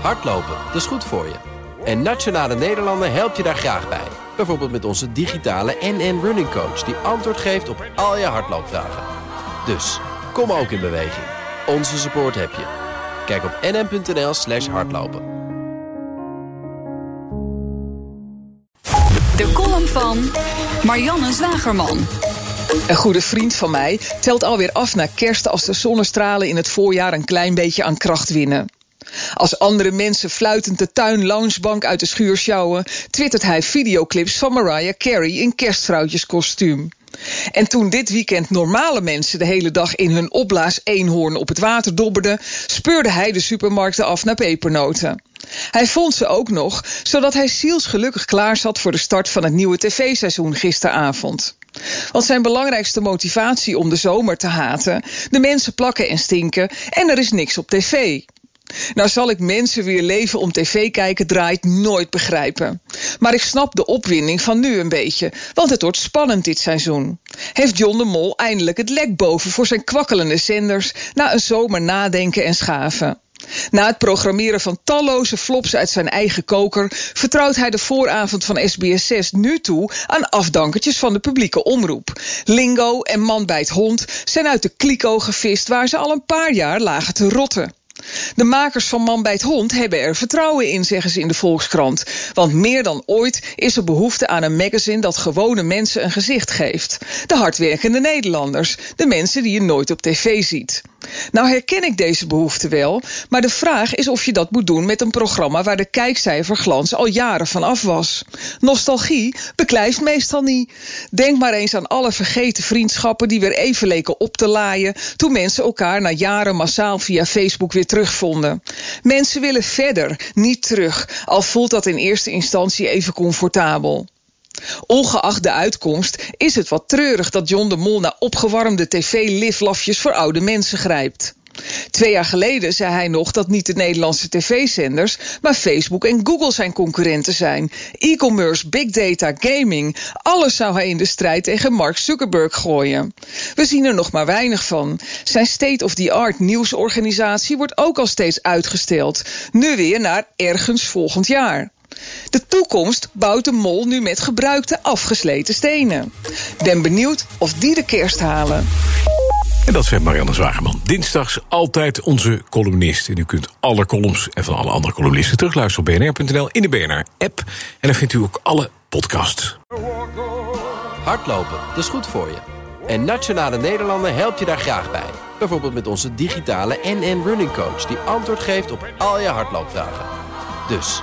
Hardlopen, dat is goed voor je. En Nationale Nederlanden helpt je daar graag bij. Bijvoorbeeld met onze digitale NN Running Coach... die antwoord geeft op al je hardloopvragen. Dus, kom ook in beweging. Onze support heb je. Kijk op nn.nl slash hardlopen. De column van Marianne Zwagerman. Een goede vriend van mij telt alweer af naar kerst als de zonnestralen in het voorjaar een klein beetje aan kracht winnen. Als andere mensen fluitend de tuin loungebank uit de schuur sjouwen, twittert hij videoclips van Mariah Carey in kerstvrouwtjeskostuum. En toen dit weekend normale mensen de hele dag in hun opblaas eenhoorn op het water dobberden, speurde hij de supermarkten af naar pepernoten. Hij vond ze ook nog, zodat hij zielsgelukkig klaar zat voor de start van het nieuwe tv-seizoen gisteravond. Want zijn belangrijkste motivatie om de zomer te haten: de mensen plakken en stinken en er is niks op tv. Nou zal ik mensen weer leven om tv kijken draait nooit begrijpen. Maar ik snap de opwinding van nu een beetje, want het wordt spannend dit seizoen. Heeft John de Mol eindelijk het lek boven voor zijn kwakkelende zenders na een zomer nadenken en schaven? Na het programmeren van talloze flops uit zijn eigen koker vertrouwt hij de vooravond van SBS6 nu toe aan afdankertjes van de publieke omroep. Lingo en Man bij het hond zijn uit de kliko gevist waar ze al een paar jaar lagen te rotten. De makers van Man bij het Hond hebben er vertrouwen in, zeggen ze in de Volkskrant. Want meer dan ooit is er behoefte aan een magazine dat gewone mensen een gezicht geeft. De hardwerkende Nederlanders, de mensen die je nooit op tv ziet. Nou herken ik deze behoefte wel, maar de vraag is of je dat moet doen met een programma waar de kijkcijferglans al jaren van af was. Nostalgie beklijft meestal niet. Denk maar eens aan alle vergeten vriendschappen die weer even leken op te laaien toen mensen elkaar na jaren massaal via Facebook weer terugvonden. Mensen willen verder, niet terug, al voelt dat in eerste instantie even comfortabel. Ongeacht de uitkomst is het wat treurig dat John de Mol naar opgewarmde tv-liflafjes voor oude mensen grijpt. Twee jaar geleden zei hij nog dat niet de Nederlandse tv-zenders, maar Facebook en Google zijn concurrenten zijn. E-commerce, big data, gaming, alles zou hij in de strijd tegen Mark Zuckerberg gooien. We zien er nog maar weinig van. Zijn state-of-the-art nieuwsorganisatie wordt ook al steeds uitgesteld, nu weer naar ergens volgend jaar. De toekomst bouwt de mol nu met gebruikte afgesleten stenen. Ben benieuwd of die de kerst halen. En dat zei Marianne Zwageman. Dinsdags altijd onze columnist. En u kunt alle columns en van alle andere columnisten terugluisteren op bnr.nl in de BNR-app. En dan vindt u ook alle podcasts. Hardlopen, dat is goed voor je. En Nationale Nederlanden helpt je daar graag bij. Bijvoorbeeld met onze digitale NN Running Coach... die antwoord geeft op al je hardloopvragen. Dus,